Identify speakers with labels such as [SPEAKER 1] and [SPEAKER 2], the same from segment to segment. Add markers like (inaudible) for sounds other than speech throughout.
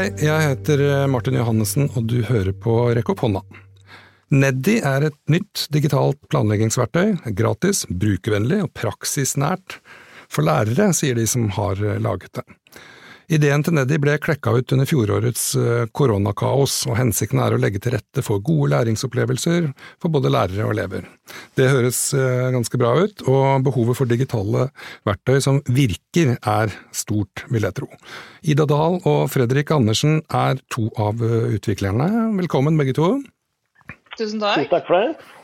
[SPEAKER 1] Hei, jeg heter Martin Johannessen, og du hører på Rekk opp hånda. Neddi er et nytt digitalt planleggingsverktøy, gratis, brukervennlig og praksisnært for lærere, sier de som har laget det. Ideen til Neddy ble klekka ut under fjorårets eh, koronakaos, og hensikten er å legge til rette for gode læringsopplevelser for både lærere og elever. Det høres eh, ganske bra ut, og behovet for digitale verktøy som virker er stort, vil jeg tro. Ida Dahl og Fredrik Andersen er to av eh, utviklerne. Velkommen begge to.
[SPEAKER 2] Tusen takk.
[SPEAKER 3] Tusen takk for det.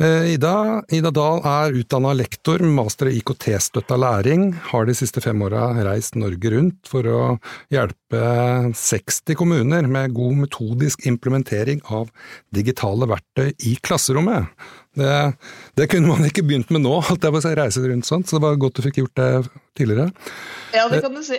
[SPEAKER 1] Eh, Ida, Ida Dahl er utdanna lektor med master i IKT-støtta læring, har de siste fem åra reist Norge rundt for å hjelpe 60 kommuner med god metodisk implementering av digitale verktøy i klasserommet. Det, det kunne man ikke begynt med nå, holdt jeg på å si, reise rundt sånn, så det var godt du fikk gjort det tidligere.
[SPEAKER 2] Ja, det kan du si.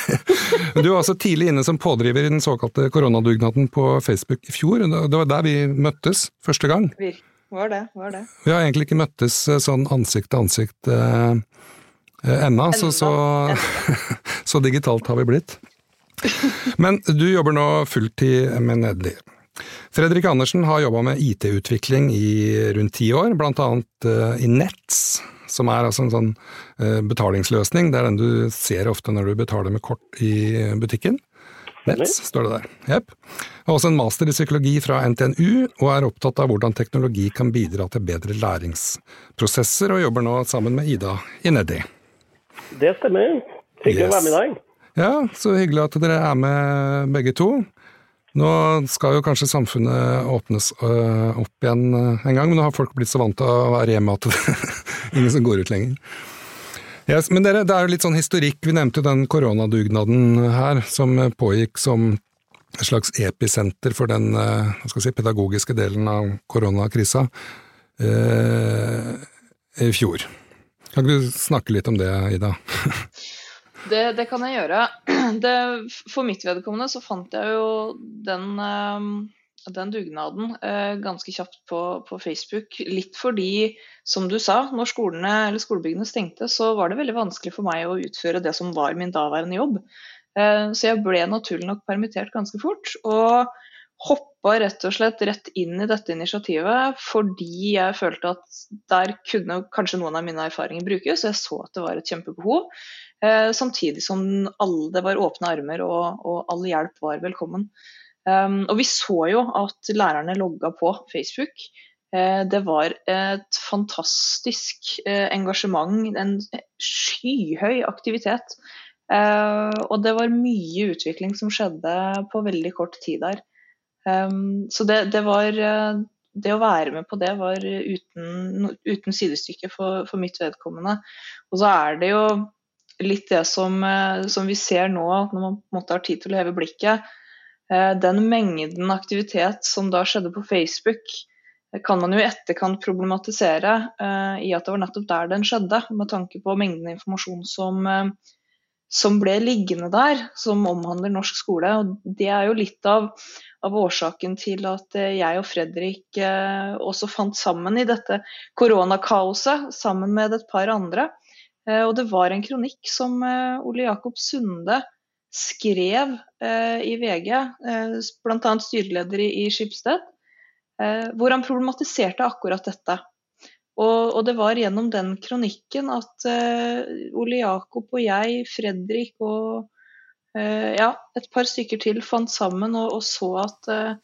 [SPEAKER 2] (laughs)
[SPEAKER 1] du var altså tidlig inne som pådriver i den såkalte koronadugnaden på Facebook i fjor. Det var der vi møttes første gang.
[SPEAKER 2] Virkelig. Var det, var det.
[SPEAKER 1] Vi har egentlig ikke møttes eh, sånn ansikt til ansikt eh, eh ennå, så, så, (laughs) så, digitalt har vi blitt. Men du jobber nå fulltid med Nedli. Fredrik Andersen har jobba med IT-utvikling i rundt ti år, blant annet uh, i Nets, som er altså en sånn betalingsløsning. Det er den du ser ofte når du betaler med kort i butikken. Nets, står det der. Jepp. Har også en master i psykologi fra NTNU, og er opptatt av hvordan teknologi kan bidra til bedre læringsprosesser, og jobber nå sammen med Ida i Neddi.
[SPEAKER 3] Det stemmer. Hyggelig yes. å være med i dag.
[SPEAKER 1] Ja, så hyggelig at dere er med begge to. Nå skal jo kanskje samfunnet åpnes øh, opp igjen øh, en gang, men nå har folk blitt så vant til å være hjemme at det (laughs) er ingen som går ut lenger. Yes, men dere, det er jo litt sånn historikk. Vi nevnte den koronadugnaden her, som pågikk som et slags episenter for den eh, si, pedagogiske delen av koronakrisa eh, i fjor. Kan ikke du snakke litt om det, Ida? (laughs)
[SPEAKER 2] det, det, kan jeg gjøre. (clears throat) Det, for mitt vedkommende så fant jeg jo den eh, den dugnaden eh, ganske kjapt på, på, Facebook. Litt fordi, som du sa, når skolene eller skolebyggene stengte, så var det veldig vanskelig for meg å utføre det som var min daværende jobb. Eh, så jeg ble naturlig nok permittert ganske fort. Og hoppa rett og slett rett inn i dette initiativet fordi jeg følte at der kunne kanskje noen av mine erfaringer brukes. Jeg så at det var et kjempebehov. Eh, samtidig som alle, det var åpne armer og, og all hjelp var velkommen. Um, og vi så jo at lærerne logga på Facebook. Uh, det var et fantastisk uh, engasjement, en skyhøy aktivitet. Uh, og det var mye utvikling som skjedde på veldig kort tid der. Um, så det, det, var Det å være med på det var uten, uten sidestykke for, for, mitt vedkommende. Og så er det jo litt det som, som vi ser nå, når man på en måte har tid til å heve blikket den mengden aktivitet som da skjedde på Facebook, eh, kan man jo i etterkant problematisere uh, i at det var nettopp der den skjedde, med tanke på mengden informasjon som, som ble liggende der, som omhandler norsk skole. Og det er jo litt av, av årsaken til at jeg og Fredrik også fant sammen i dette koronakaoset, sammen med et par andre. og det var en kronikk som Ole Jakob Sunde skrev eh, i VG, eh, bl.a. styreleder i, i Skipsted, eh, hvor han problematiserte akkurat dette. Og, og, det var gjennom den kronikken at eh, Ole Jakob og jeg, Fredrik og eh, ja, et par stykker til fant sammen og, og så at eh,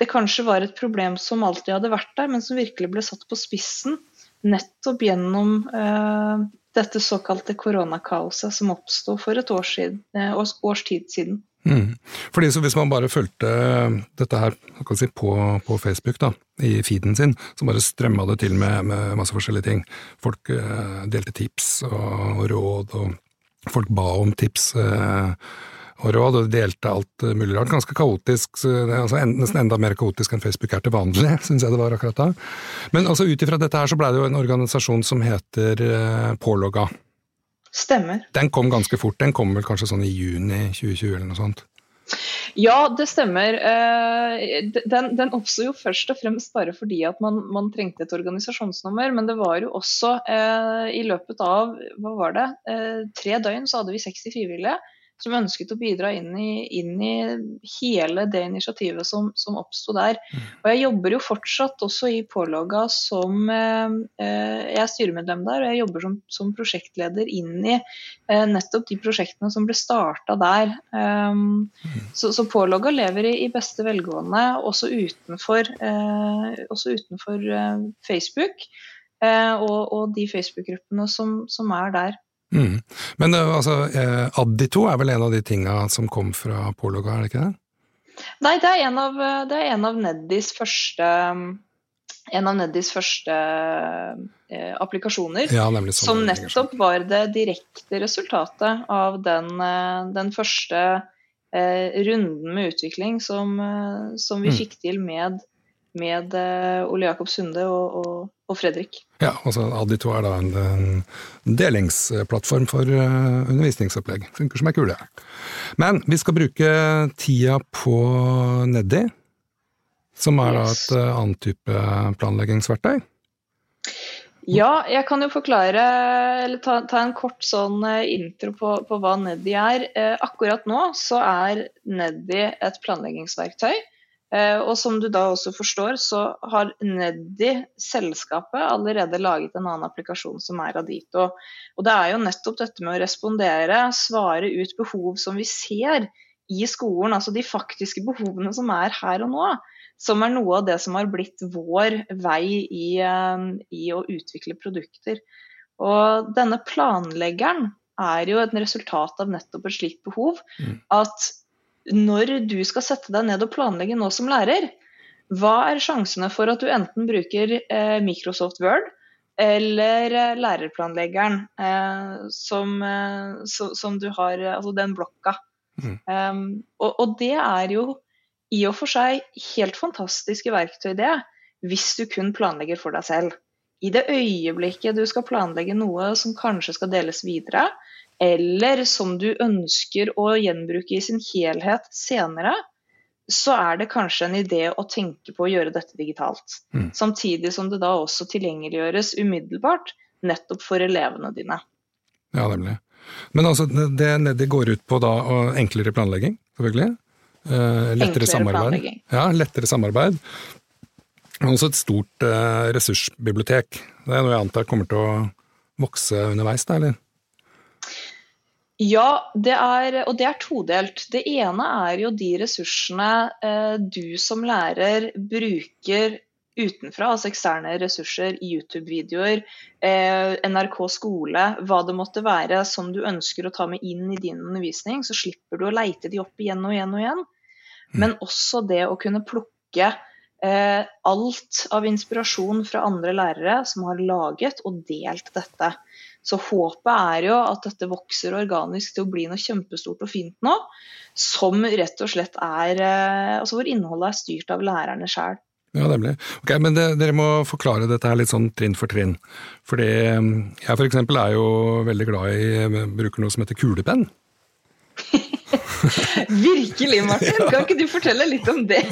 [SPEAKER 2] det kanskje var et problem som alltid hadde vært der, men som virkelig ble satt på spissen nettopp gjennom eh, dette såkalte koronakaoset som oppsto for et siden, eh, års, års tid siden.
[SPEAKER 1] Mm. Fordi så Hvis man bare fulgte dette her si, på, på, Facebook, da, i feeden sin, så bare strømma det til med, med masse forskjellige ting. Folk eh, delte tips og, og, råd, og folk ba om tips. Eh, og råd, og delte alt mulig rart. Ganske kaotisk, altså nesten enda mer kaotisk enn Facebook er til vanlig, (laughs) syns jeg det var akkurat da. Men altså ut ifra dette her så blei det jo en organisasjon som heter eh, Pålogga.
[SPEAKER 2] Stemmer.
[SPEAKER 1] Den kom ganske fort, den kom vel kanskje sånn i juni 2020 eller noe sånt?
[SPEAKER 2] Ja, det stemmer. Eh, den, den oppsto jo først og fremst bare fordi at man, man, trengte et organisasjonsnummer. Men det var jo også eh, i løpet av hva var det, eh, tre døgn så hadde vi 60 frivillige som ønsket å bidra inn i, inn i hele det initiativet som, som oppsto der. Og jeg jobber jo fortsatt også i Pålogga som eh, Jeg er styremedlem der, og jeg jobber som, som prosjektleder inn i eh, nettopp de prosjektene som ble starta der. Um, så, så Pålogga lever i, i, beste velgående også utenfor, eh, også utenfor eh, Facebook. Eh, og, og, de Facebook-gruppene som, som, er der.
[SPEAKER 1] Mm. Men eh, altså, eh, Addito er vel en av de tinga som kom fra Pologa, er det ikke det?
[SPEAKER 2] Nei, det er en av, det er en av Neddys første en av Neddys første eh, applikasjoner.
[SPEAKER 1] Ja,
[SPEAKER 2] som nettopp var det direkte resultatet av den, den første eh, runden med utvikling som, som vi mm. fikk til med med uh, Ole Jakob Sunde og, og, og, Fredrik.
[SPEAKER 1] Ja, altså Adito er da en, en delingsplattform for uh, undervisningsopplegg. Funker som ei kule. Men vi skal bruke tida på Neddi, som er da et uh, annet type planleggingsverktøy.
[SPEAKER 2] Ja, jeg kan jo forklare, eller ta, ta en kort sånn intro på, på hva Neddi er. akkurat nå så er Neddi et planleggingsverktøy Eh, og som du da også forstår, så har Neddy, selskapet, allerede laget en annen applikasjon som er Adito. Og det er jo nettopp dette med å respondere, svare ut behov som vi ser i skolen, altså de faktiske behovene som er her og nå, som er noe av det som har blitt vår vei i, eh, i å utvikle produkter. Og denne planleggeren er jo et resultat av nettopp et slikt behov. Mm. At når du skal sette deg ned og planlegge nå som lærer, hva er sjansene for at du enten bruker eh, Microsoft Word eller eh, lærerplanleggeren eh, som, eh, so, som, du har Altså den blokka. Mm. Um, og, og, det er jo i og for seg helt fantastiske verktøy, det, hvis du kun planlegger for deg selv. I det øyeblikket du skal planlegge noe som kanskje skal deles videre, eller som du ønsker å gjenbruke i sin helhet senere, så er det kanskje en idé å tenke på å gjøre dette digitalt. Mm. Samtidig som det da også tilgjengeliggjøres umiddelbart, nettopp for elevene dine.
[SPEAKER 1] Ja, nemlig. Men altså, det Neddy går ut på da, enklere planlegging, selvfølgelig. Eh, lettere samarbeid. Ja, lettere samarbeid. Men også et stort eh, ressursbibliotek. Det er noe jeg antar kommer til å vokse underveis, da, eller?
[SPEAKER 2] Ja, det er, og det er todelt. Det ene er jo de ressursene eh, du som lærer bruker utenfra, altså eksterne ressurser, YouTube-videoer, eh, NRK skole, hva det måtte være som du ønsker å ta med inn i din undervisning. Så slipper du å leite de opp igjen og igjen og igjen. Mm. Men også det å kunne plukke eh, alt av inspirasjon fra andre lærere som har laget og delt dette. Så håpet er jo at dette vokser organisk til å bli noe kjempestort og fint nå, som rett og slett er eh, Altså hvor innholdet er styrt av lærerne sjøl.
[SPEAKER 1] Ja, nemlig. Ok, Men det, dere må forklare dette her litt sånn trinn for trinn. Fordi jeg jeg for eksempel er jo veldig glad i eh, bruker noe som heter kulepenn. (laughs)
[SPEAKER 2] Virkelig, Martin! Kan ikke du fortelle litt om det?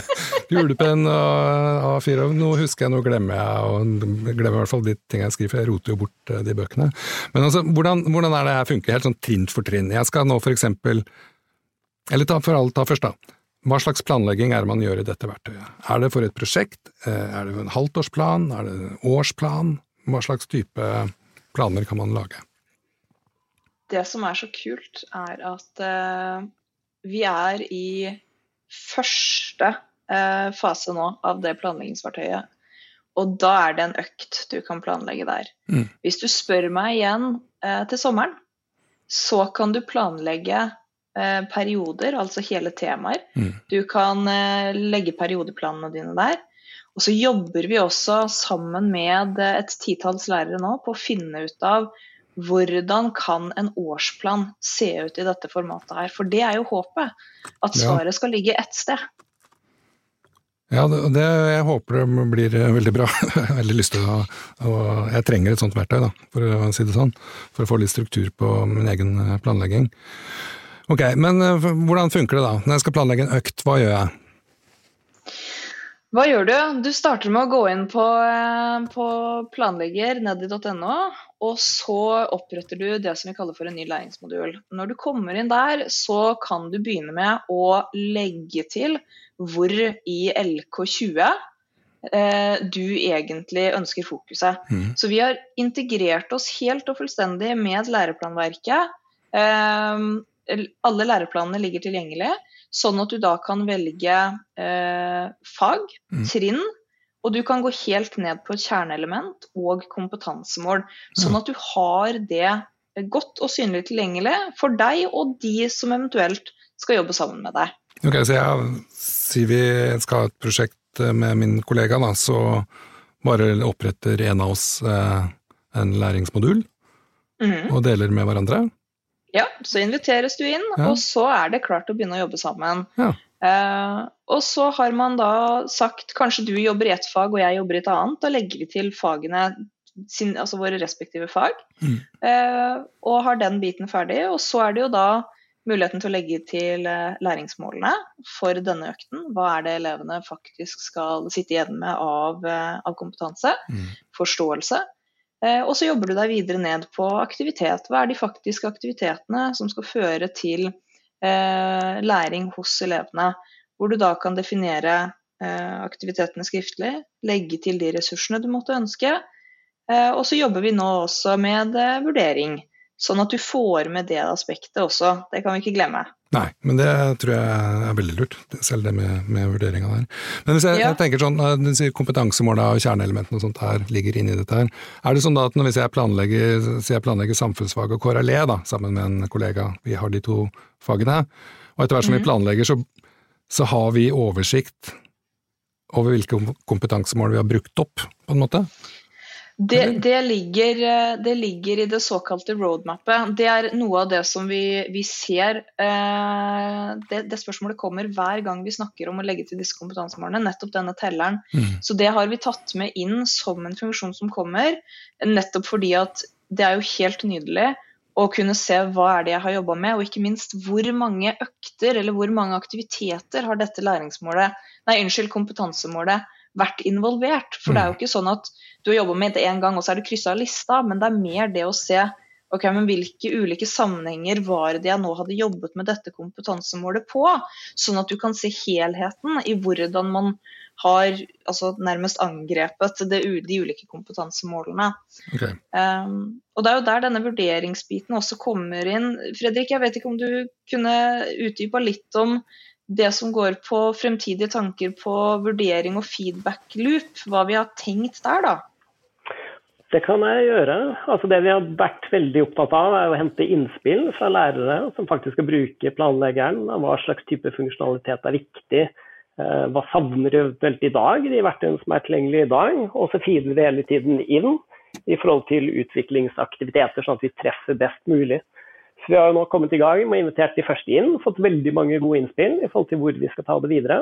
[SPEAKER 2] (laughs)
[SPEAKER 1] Julepenn og A4, nå husker jeg, nå glemmer jeg, og glemmer i hvert fall de ting jeg skriver, for jeg roter jo bort eh, de bøkene. Men altså, hvordan, hvordan er det her funker, helt sånn trinn for trinn? Jeg skal nå for eksempel, eller ta for alt, ta først da. Hva slags planlegging er det man gjør i dette verktøyet? Er det for et prosjekt? Eh, er det en halvtårsplan? Er det en årsplan? Hva slags type planer kan man lage?
[SPEAKER 2] Det som er så kult, er at uh, vi er i første uh, fase nå av det planleggingsfartøyet. Og da er det en økt du kan planlegge der. Mm. Hvis du spør meg igjen uh, til sommeren, så kan du planlegge perioder, altså hele temaer. Mm. Du kan legge periodeplanene dine der. Og så jobber vi også sammen med et titalls lærere nå på å finne ut av hvordan kan en årsplan se ut i dette formatet her? For det er jo håpet, at svaret skal ligge ett sted.
[SPEAKER 1] Ja, det, det, jeg håper det blir veldig bra. (laughs) Jeg har veldig lyst til å, å Jeg trenger et sånt verktøy, da, for å si det sånn. For å få litt struktur på min egen planlegging. Ok, men hvordan funker det da? Når jeg skal planlegge en økt, hva gjør jeg?
[SPEAKER 2] Hva gjør du? Du starter med å gå inn på, eh, på planlegger nedi.no, og så oppretter du det som vi kaller for en ny læringsmodul. Når du kommer inn der, så kan du begynne med å legge til hvor i LK20 eh, du egentlig ønsker fokuset.
[SPEAKER 1] Mm.
[SPEAKER 2] Så vi har integrert oss helt og fullstendig med læreplanverket. Eh, alle læreplanene ligger tilgjengelig. Sånn at du da kan velge eh, fag,
[SPEAKER 1] Mm.
[SPEAKER 2] trinn, og du kan gå helt ned på et kjerneelement og kompetansemål. Sånn at du har det godt og synlig tilgjengelig for deg og de som eventuelt skal jobbe sammen med deg.
[SPEAKER 1] Ok, så jeg sier vi skal ha et prosjekt eh, med min kollega, da, så bare oppretter en av oss eh, en læringsmodul
[SPEAKER 2] mm.
[SPEAKER 1] og deler med hverandre.
[SPEAKER 2] Ja, så inviteres du inn,
[SPEAKER 1] Ja.
[SPEAKER 2] og så er det klart å begynne å jobbe sammen.
[SPEAKER 1] Ja.
[SPEAKER 2] Uh, og så har man da sagt kanskje du jobber i ett fag og jeg jobber i et annet. Da legger vi til fagene, sin, altså våre respektive fag,
[SPEAKER 1] Mm.
[SPEAKER 2] Uh, og har den biten ferdig. Og så er det jo da muligheten til å legge til eh, læringsmålene for denne økten. Hva er det elevene faktisk skal sitte igjen med av, av kompetanse?
[SPEAKER 1] Mm.
[SPEAKER 2] forståelse. Eh, og så jobber du deg videre ned på aktivitet. Hva er de faktiske aktivitetene som skal føre til eh, læring hos elevene? Hvor du da kan definere eh, aktivitetene skriftlig, legge til de ressursene du måtte ønske. Eh, og så jobber vi nå også med eh, vurdering, sånn at du får med det aspektet også. Det kan vi ikke glemme.
[SPEAKER 1] Nei, men det tror jeg er veldig lurt, selv det med, med vurderinga der. Men hvis jeg,
[SPEAKER 2] Ja.
[SPEAKER 1] jeg tenker sånn, eh, du sier kompetansemåla og kjerneelementene og sånt her ligger inni dette her. Er det sånn da at når hvis jeg planlegger, jeg planlegger samfunnsfag og KRLE da, sammen med en kollega, vi har de to fagene, og etter hvert som vi planlegger så, så har vi oversikt over hvilke kompetansemål vi har brukt opp, på en måte?
[SPEAKER 2] Det, det, ligger, eh, det ligger i det såkalte roadmapet. Det er noe av det som vi, vi ser eh, det, det spørsmålet kommer hver gang vi snakker om å legge til disse kompetansemålene. Nettopp denne telleren.
[SPEAKER 1] Mm.
[SPEAKER 2] Så det har vi tatt med inn som en funksjon som kommer. Nettopp fordi at det er jo helt nydelig å kunne se hva er det jeg har jobba med, og ikke minst hvor mange økter eller hvor mange aktiviteter har dette læringsmålet, nei, unnskyld, kompetansemålet vært involvert. For det er jo ikke sånn at du har jobba med det én gang, og så er det kryssa av lista, men det er mer det å se ok, men hvilke ulike sammenhenger var det jeg nå hadde jobbet med dette kompetansemålet på? Sånn at du kan se helheten i hvordan man har altså, nærmest angrepet det, de ulike kompetansemålene.
[SPEAKER 1] Okay.
[SPEAKER 2] Um, og Det er jo der denne vurderingsbiten også kommer inn. Fredrik, jeg vet ikke om du kunne utdypa litt om det som går på fremtidige tanker på vurdering og feedback loop. Hva vi har tenkt der, da.
[SPEAKER 3] Det kan jeg gjøre. Altså det vi har vært veldig opptatt av, er å hente innspill fra lærere som faktisk skal bruke planleggeren. Hva slags type funksjonalitet er viktig. Eh, Hva savner de i dag, de verktøyene som er tilgjengelige i dag. Og så feeder vi hele tiden inn i forhold til utviklingsaktiviteter, sånn at vi treffer best mulig. Så Vi har jo nå kommet i gang med invitert de første inn, fått veldig mange gode innspill i forhold til hvor vi skal ta det videre.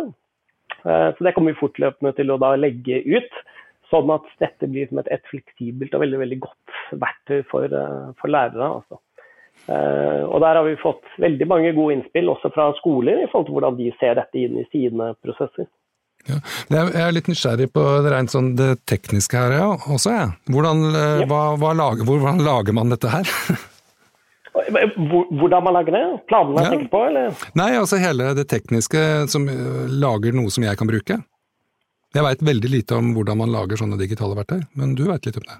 [SPEAKER 3] Eh, Så Det kommer vi fortløpende til å da legge ut. Sånn at dette blir som et, et fleksibelt og veldig, veldig godt verktøy for, eh, for lærere. Altså. Eh, og Der har vi fått veldig mange gode innspill også fra skoler i forhold til hvordan de ser dette inn i sine prosesser.
[SPEAKER 1] Ja. Jeg er litt nysgjerrig på det rent sånn det tekniske her ja, også, jeg. Hvordan,
[SPEAKER 3] Ja.
[SPEAKER 1] hva, hva lager, hvordan lager man dette her? (laughs)
[SPEAKER 3] Hvor- Hvordan man lager det? Planene
[SPEAKER 1] Ja.
[SPEAKER 3] jeg tenker på, eller?
[SPEAKER 1] Nei, altså hele det tekniske som eh, lager noe som jeg kan bruke. Jeg veit veldig lite om hvordan man lager sånne digitale verktøy, men du veit litt om det.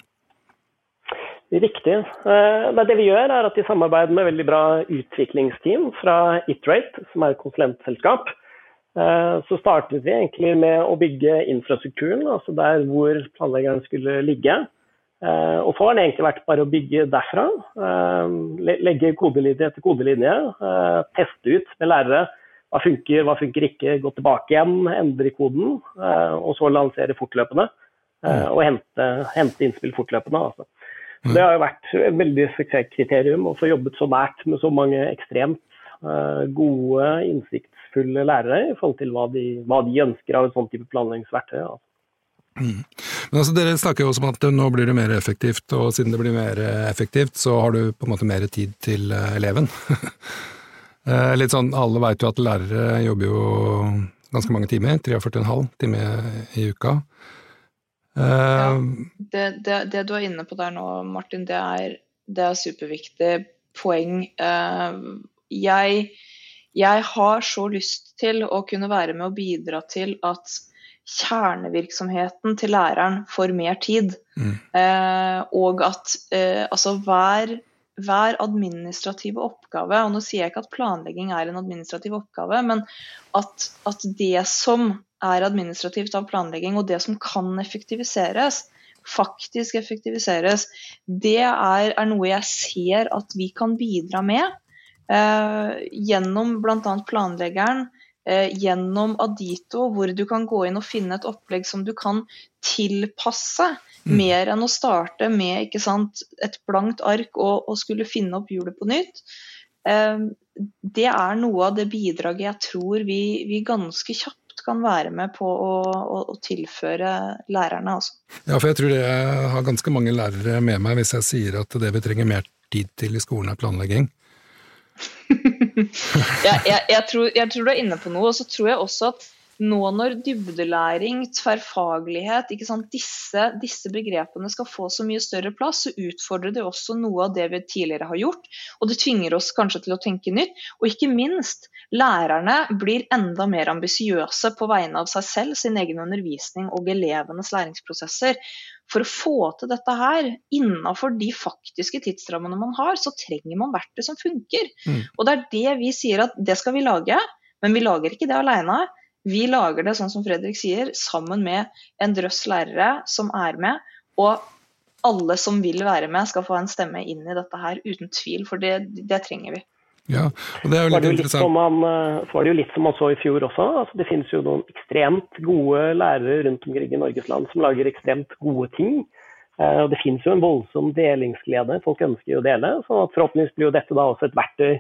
[SPEAKER 3] Riktig. Eh, Det vi gjør er at I samarbeid med veldig bra utviklingsteam fra Iterate, som er et konsulentselskap, eh, så startet vi egentlig med å bygge infrastrukturen, altså der hvor planleggeren skulle ligge. Eh, Og så har det egentlig vært bare å bygge derfra. eh, Legge kodelinje etter kodelinje. eh, Teste ut med lærere hva funker, hva funker ikke. Gå tilbake igjen, endre koden. Og så lansere fortløpende. Og hente, hente innspill fortløpende. altså. Så Det har jo vært et veldig suksesskriterium å få jobbet så nært med så mange ekstremt gode, innsiktsfulle lærere i forhold til hva de, hva de ønsker av et sånt type planleggingsverktøy. Altså.
[SPEAKER 1] Men altså, Dere snakker jo også om at nå blir det mer effektivt, og siden det blir mer effektivt, så har du på en måte mer tid til eh, eleven. (laughs) Eh, Litt sånn, Alle veit jo at lærere jobber jo ganske mange timer, 43,5 timer i uka.
[SPEAKER 2] Ja, det, det, det, du er inne på der nå, Martin, det er, det er superviktig poeng. Jeg, jeg har så lyst til å kunne være med og bidra til at kjernevirksomheten til læreren får mer tid. Mm. Eh, og at eh, altså hver hver administrative oppgave, og nå sier jeg ikke at planlegging er en administrativ oppgave, men at, at, det som er administrativt av planlegging, og det som kan effektiviseres, faktisk effektiviseres, det er, er noe jeg ser at vi kan bidra med. Eh, gjennom bl.a. planleggeren, gjennom Adito, hvor du kan gå inn og finne et opplegg som du kan tilpasse Mm. Mer enn å starte med sant, et blankt ark og, og, skulle finne opp hjulet på nytt. Eh, det er noe av det bidraget jeg tror vi, vi ganske kjapt kan være med på å, å, å tilføre lærerne. Altså.
[SPEAKER 1] Ja, for jeg tror jeg har ganske mange lærere med meg hvis jeg sier at det vi trenger mer tid til i skolen er planlegging. (laughs) (laughs)
[SPEAKER 2] ja, jeg, jeg, tror, jeg, tror, du er inne på noe, og så tror jeg også at nå når dybdelæring, tverrfaglighet, disse, disse, begrepene skal få så mye større plass, så utfordrer det også noe av det vi tidligere har gjort. Og det tvinger oss kanskje til å tenke nytt. Og ikke minst, lærerne blir enda mer ambisiøse på vegne av seg selv, sin egen undervisning og elevenes læringsprosesser. For å få til dette her innenfor de faktiske tidsrammene man har, så trenger man verktøy som funker. Mm. Og det er det vi sier at det skal vi lage, men vi lager ikke det alene. Vi lager det sånn som Fredrik sier, sammen med en drøss lærere som er med. Og alle som vil være med, skal få en stemme inn i dette her, uten tvil. For det, det trenger vi.
[SPEAKER 1] Ja, og det er jo litt, litt interessant.
[SPEAKER 3] Man, eh, så var det jo litt som man så i fjor også. Altså, det finnes jo noen ekstremt gode lærere rundt omkring i Norges land som lager ekstremt gode ting. Eh, og det finnes jo en voldsom delingsglede. Folk ønsker jo å dele. Så forhåpentligvis blir jo dette da også et verktøy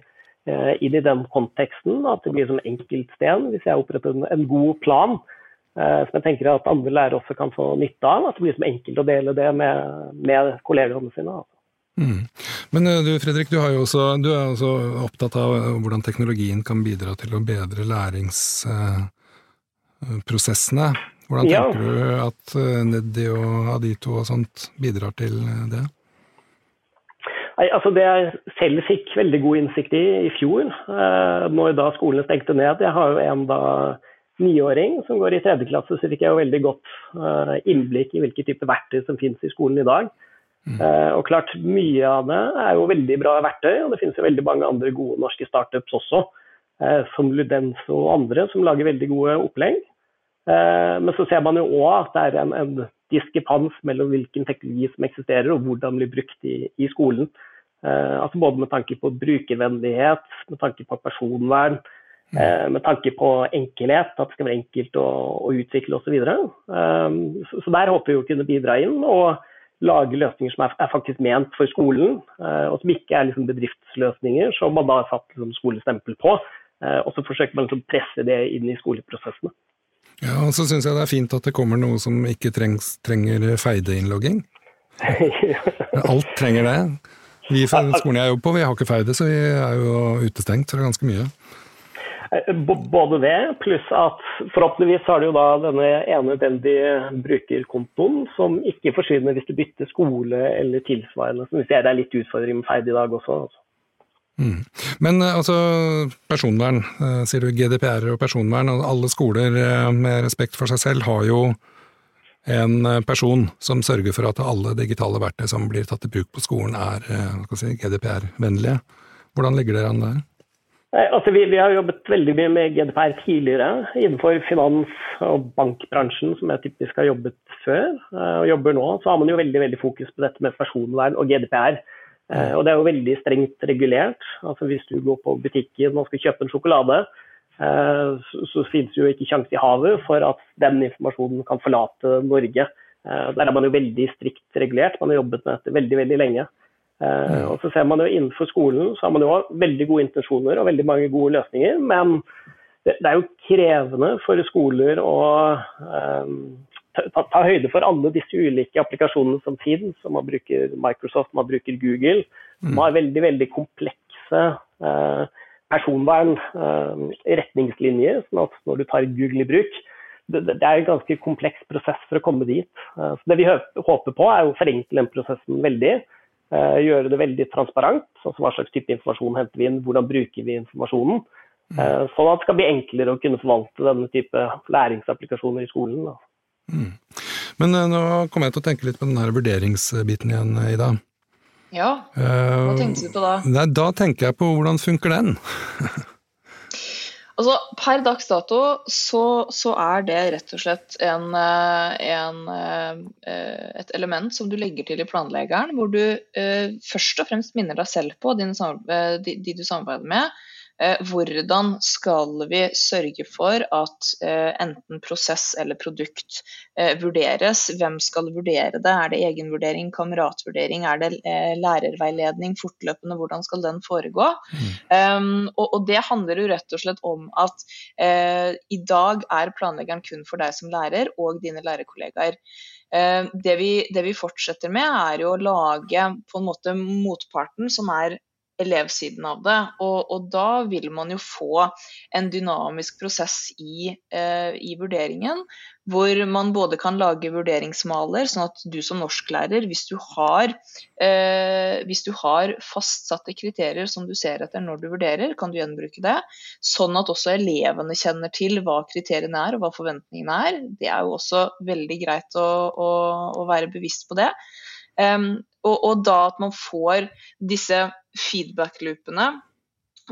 [SPEAKER 3] inn i den konteksten. At det blir som enkeltsten hvis jeg oppretter en god plan. Eh, som jeg tenker at andre lærere også kan få nytte av. At det blir som enkelt å dele det med, med kollegaene sine. Altså.
[SPEAKER 1] Mm. Men eh, du Fredrik, du, også, du, er også opptatt av hvordan teknologien kan bidra til å bedre læringsprosessene. Hvordan tenker ja. du at Neddi og Adito og sånt bidrar til det?
[SPEAKER 3] Nei, altså Det jeg selv fikk veldig god innsikt i i fjor, eh, når da skolene stengte ned Jeg har jo en da niåring som går i tredje klasse, så fikk jeg jo veldig godt eh, innblikk i hvilke typer verktøy som finnes i skolen i dag. Mm. Eh, og klart, Mye av det er jo veldig bra verktøy, og det finnes jo veldig mange andre gode norske startups også. Eh, som Ludens og andre, som lager veldig gode opplegg. Eh, men så ser man jo òg at det er en, en diskrepans mellom hvilken teknologi som eksisterer og hvordan den blir brukt i, i skolen. Eh, altså både med tanke på brukervennlighet, med tanke på personvern, mm. eh, med tanke på enkelhet, at det skal være enkelt å, å utvikle osv. Så, eh, så, så der håper vi å kunne bidra inn og lage løsninger som er, er faktisk ment for skolen, eh, og som ikke er liksom bedriftsløsninger som man da har satt liksom, skolestempel på. Eh, og så forsøker man liksom presse det inn i skoleprosessene.
[SPEAKER 1] Ja, og så syns jeg det er fint at det kommer noe som ikke trengs, trenger feideinnlogging. (laughs) Alt trenger det. Vi fra skolen jeg jobber på, vi har ikke feide, så vi er jo utestengt fra ganske mye.
[SPEAKER 3] Eh, både det, pluss at forhåpentligvis har du jo da denne ene nødvendige brukerkontoen som ikke forsvinner hvis du bytter skole eller tilsvarende. Så hvis ser det er litt utfordring med feide i dag også. Altså.
[SPEAKER 1] Mm. Men eh, altså, personvern, eh, sier du GDPR og personvern. og Alle skoler med respekt for seg selv har jo en eh, person som sørger for at alle digitale verktøy som blir tatt i bruk på skolen er eh, si, GDPR-vennlige. Hvordan ligger dere an der?
[SPEAKER 3] Altså, vi, vi, har jobbet veldig mye med GDPR tidligere innenfor finans- og bankbransjen, som jeg typisk har jobbet før eh, og jobber nå. Så har man jo veldig, veldig fokus på dette med personvern og GDPR. Og det er jo veldig strengt regulert. Altså Hvis du går på butikken og skal kjøpe en sjokolade, Eh, så, så finnes jo ikke sjanse i havet for at den informasjonen kan forlate Norge. Eh, der er man jo veldig strikt regulert. Man har jobbet med dette veldig veldig lenge. Eh, og så ser man jo Innenfor skolen så har man jo veldig gode intensjoner og veldig mange gode løsninger. Men det, det er jo krevende for skoler å um, ta, ta, høyde for alle disse ulike applikasjonene som finnes. Man bruker Microsoft, man bruker Google. Man har veldig veldig komplekse eh, personvernretningslinjer. retningslinjer, sånn at når du tar Google i bruk, det, det, er en ganske kompleks prosess for å komme dit. Så Det vi håper på, er å forenkle den prosessen veldig. Gjøre det veldig transparent. Altså hva slags type informasjon henter vi inn, hvordan bruker vi informasjonen. Sånn at det skal bli enklere å kunne forvalte denne type læringsapplikasjoner i skolen. Mm.
[SPEAKER 1] Men nå kommer jeg til å tenke litt på den her vurderingsbiten igjen, Ida.
[SPEAKER 2] Ja, hva tenkte du på da?
[SPEAKER 1] Nei, da tenker jeg på hvordan funker den?
[SPEAKER 2] altså, Per dags dato så, så, er det rett og slett en, en, et element som du legger til i planleggeren, hvor du eh, først og fremst minner deg selv på din, de, de du samarbeider med, Eh, hvordan skal vi sørge for at eh, enten prosess eller produkt eh, vurderes? Hvem skal vurdere det? Er det egenvurdering, kameratvurdering, er det lærerveiledning fortløpende? Hvordan skal den foregå? Mm. Um, og, det handler jo rett og slett om at i dag er planleggeren kun for deg som lærer og dine lærerkollegaer. Uh, det, vi, det vi fortsetter med, er jo å lage på en måte motparten som er elevsiden av det. Og, og, da vil man jo få en dynamisk prosess i, eh, i, vurderingen, hvor man både kan lage vurderingsmaler, sånn at du som norsklærer, hvis du har, eh, hvis du har fastsatte kriterier som du ser etter når du vurderer, kan du gjenbruke det. Sånn at også elevene kjenner til hva kriteriene er og hva forventningene er. Det er jo også veldig greit å, å, å være bevisst på det. Um, og, og, da at man får disse feedback-loopene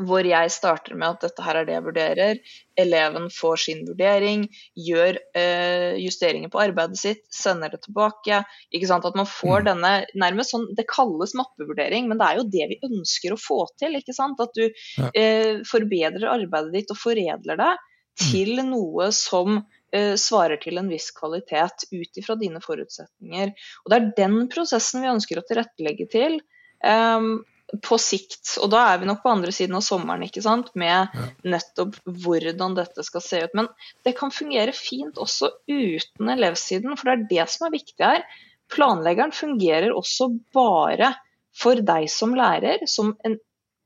[SPEAKER 2] hvor jeg starter med at dette her er det jeg vurderer, eleven får sin vurdering, gjør eh, justeringer på arbeidet sitt, sender det tilbake. ikke sant, At man får mm. denne nærmest sånn Det kalles mappevurdering, men det er jo det vi ønsker å få til. ikke sant, At du ja. eh, forbedrer arbeidet ditt og foredler det. Til noe som Eh, svarer til en viss kvalitet ut ifra dine forutsetninger. Og Det er den prosessen vi ønsker å tilrettelegge til um, på sikt. Og da er vi nok på andre siden av sommeren ikke sant? med nettopp hvordan dette skal se ut. Men det kan fungere fint også uten elevsiden, for det er det som er viktig her. Planleggeren fungerer også bare for deg som lærer, som en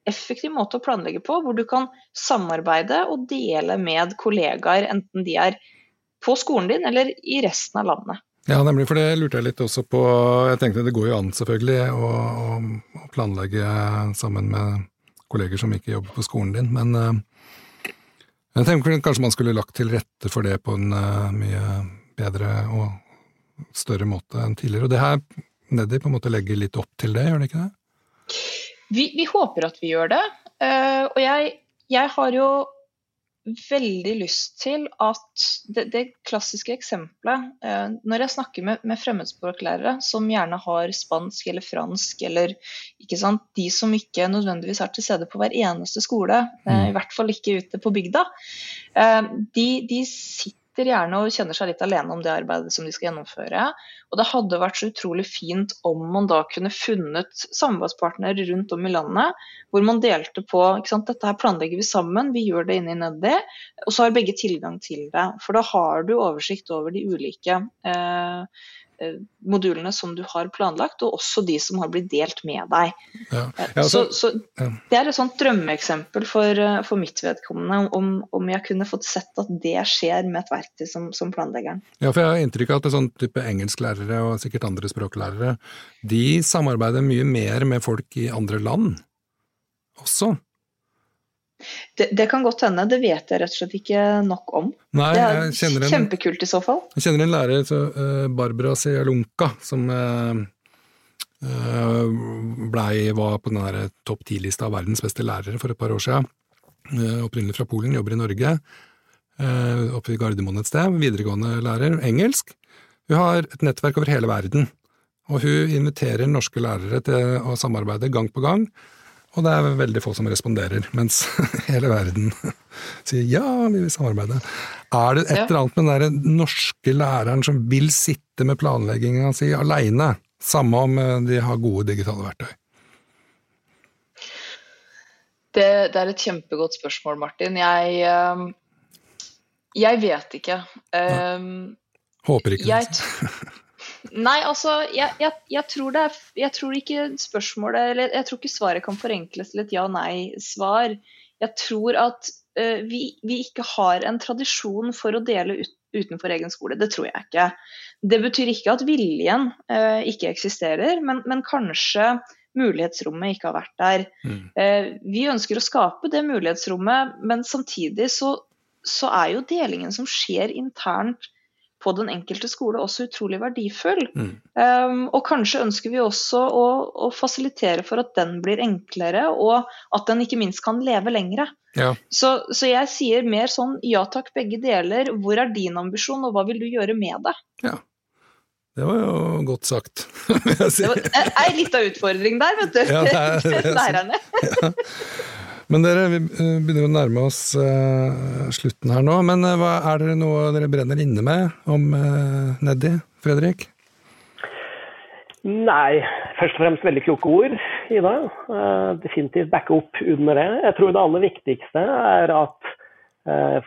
[SPEAKER 2] effektiv måte å planlegge på, hvor du kan samarbeide og dele med kollegaer, enten de er på skolen din eller i resten av landet.
[SPEAKER 1] Ja, nemlig, for det lurte jeg litt også på. Jeg tenkte det går jo an selvfølgelig å, å planlegge sammen med kolleger som ikke jobber på skolen din, men uh, jeg tenker kanskje man skulle lagt til rette for det på en uh, mye bedre og større måte enn tidligere. Og det her, Neddy, på en måte legger litt opp til det, gjør det ikke det?
[SPEAKER 2] Vi, vi håper at vi gjør det. Uh, og jeg, jeg har jo veldig lyst til at det, det klassiske eksempelet eh, Når jeg snakker med, med, fremmedspråklærere som gjerne har spansk eller fransk, eller ikke sant, de som ikke nødvendigvis er til stede på hver eneste skole, eh, mm. i hvert fall ikke ute på bygda, eh, de, de sitter sitter gjerne og kjenner seg litt alene om det arbeidet som de skal gjennomføre. Og det hadde vært så utrolig fint om man da kunne funnet samarbeidspartnere rundt om i landet, hvor man delte på ikke sant, dette her planlegger vi sammen, vi gjør det inni Nedi, og så har begge tilgang til det. For da har du oversikt over de ulike Eh, modulene som du har planlagt, og også de som har blitt delt med deg. Ja. Ja, altså, så, så, Det er et sånt drømmeeksempel for, eh, for mitt vedkommende, om, om, jeg kunne fått sett at det skjer med et verktøy som, som planleggeren.
[SPEAKER 1] Ja, for jeg har inntrykk av at sånn type engelsklærere og sikkert andre språklærere, de samarbeider mye mer med folk i andre land også.
[SPEAKER 2] Det, det, kan godt hende, det vet jeg rett og slett ikke nok om.
[SPEAKER 1] Nei,
[SPEAKER 2] det er en, kjempekult i så fall.
[SPEAKER 1] Jeg kjenner en lærer, så, uh, Barbara Sealunka, som uh, blei, var på den topp ti-lista av verdens beste lærere for et par år siden. Uh, opprinnelig fra Polen, jobber i Norge. Oppe i Gardermoen et sted. Videregående lærer, engelsk. Hun har et nettverk over hele verden, og hun inviterer norske lærere til å samarbeide gang på gang. Og det er veldig få som responderer, mens (laughs) hele verden (laughs) sier ja, vi vil samarbeide. Er det et ja. eller annet med den der norske læreren som vil sitte med planlegginga si aleine, samme om eh, de har gode digitale verktøy?
[SPEAKER 2] Det, det, er et kjempegodt spørsmål, Martin. Jeg, uh, jeg vet ikke. Um,
[SPEAKER 1] Håper ikke. Jeg, (laughs)
[SPEAKER 2] Nei, altså, jeg, jeg, jeg, tror det er Jeg tror ikke spørsmålet Eller jeg tror ikke svaret kan forenkles til et ja-nei-svar. jeg tror at uh, vi, vi, ikke har en tradisjon for å dele ut, utenfor egen skole. Det tror jeg ikke. Det betyr ikke at viljen uh, ikke eksisterer, men, men, kanskje mulighetsrommet ikke har vært der. Mm. Uh, vi ønsker å skape det mulighetsrommet, men samtidig så, så er jo delingen som skjer internt på den enkelte skole også utrolig verdifull. Mm. Um, og kanskje ønsker vi også å, å, fasilitere for at den blir enklere, og at den ikke minst kan leve lengre. Ja. Så, så, jeg sier mer sånn ja takk, begge deler. Hvor er din ambisjon, og hva vil du gjøre med det?
[SPEAKER 1] Ja. Det var jo godt sagt.
[SPEAKER 2] det er litt av utfordring der, vet du. Ja, det er, det (laughs) Lærerne. ja.
[SPEAKER 1] Men dere, vi eh, begynner å nærme oss uh, slutten her nå. Men uh, hva, er det noe dere brenner inne med om Neddy, Fredrik?
[SPEAKER 3] Nei, først og fremst veldig kloke ord, Ida. Definitivt backe opp under det. Jeg tror det aller viktigste er at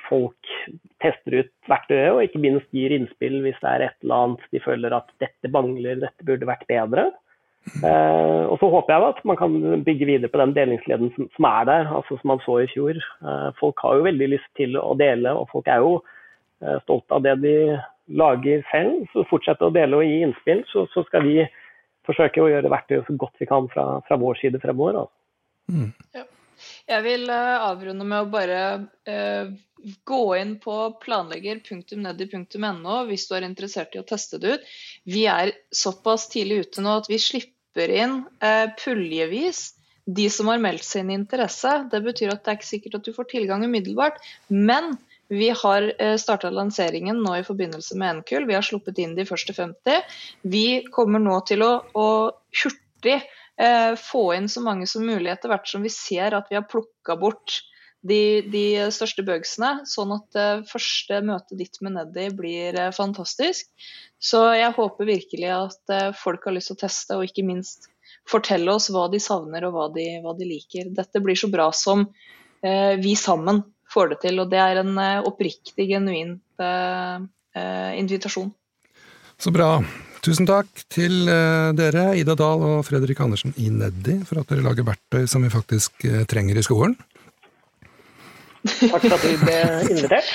[SPEAKER 3] folk tester ut verktøyet, og ikke minst gir innspill hvis det er et eller annet de føler at dette mangler, dette burde vært bedre. Eh, og så håper jeg at man kan bygge videre på den delingsleden som, som, er der, altså som man så i fjor. Eh, folk har jo veldig lyst til å dele, og folk er jo eh, stolte av det de lager selv. Så fortsett å dele og gi innspill, så, så, skal vi forsøke å gjøre verktøyet så godt vi kan fra, fra vår side fremover. Altså.
[SPEAKER 2] Mm. Ja. Jeg vil uh, avrunde med å bare uh, gå inn på planlegger.nedi.no hvis du er interessert i å teste det ut. Vi er såpass tidlig ute nå at vi slipper slipper inn eh, puljevis de som har meldt sin interesse. Det betyr at det er ikke sikkert at du får tilgang umiddelbart. Men vi har eh, starta lanseringen nå i forbindelse med NKUL. Vi har sluppet inn de første 50. Vi kommer nå til å, å hurtig eh, få inn så mange som mulig etter hvert som vi ser at vi har plukka bort de, de, største bøgsene, sånn at det eh, første møtet ditt med Neddy blir eh, fantastisk. Så jeg håper virkelig at eh, folk har lyst til å teste, og ikke minst fortelle oss hva de savner og hva de, hva de liker. Dette blir så bra som eh, vi sammen får det til, og det er en eh, oppriktig, genuint eh, invitasjon.
[SPEAKER 1] Så bra. Tusen takk til dere, Ida Dahl og Fredrik Andersen i Neddi, for at dere lager verktøy som vi faktisk trenger i skolen.
[SPEAKER 3] Takk for at du ble invitert.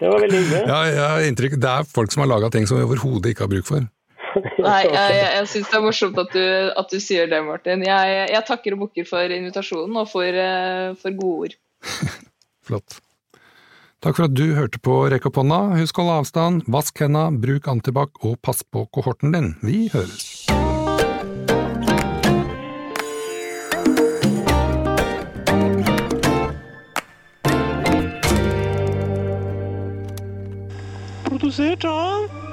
[SPEAKER 3] Det var veldig hyggelig.
[SPEAKER 1] Ja, jeg har inntrykk Det er folk som har laga ting som vi overhodet ikke har bruk for.
[SPEAKER 2] Nei, jeg, jeg, jeg syns det er morsomt at du, at du, sier det, Martin. Jeg, jeg takker og bukker for invitasjonen og for, eh, for gode ord. (laughs)
[SPEAKER 1] Flott. Takk for at du hørte på Rekk opp hånda. Husk å holde avstand, vask henda, bruk antibac og pass på kohorten din. Vi høres.
[SPEAKER 4] Produsert av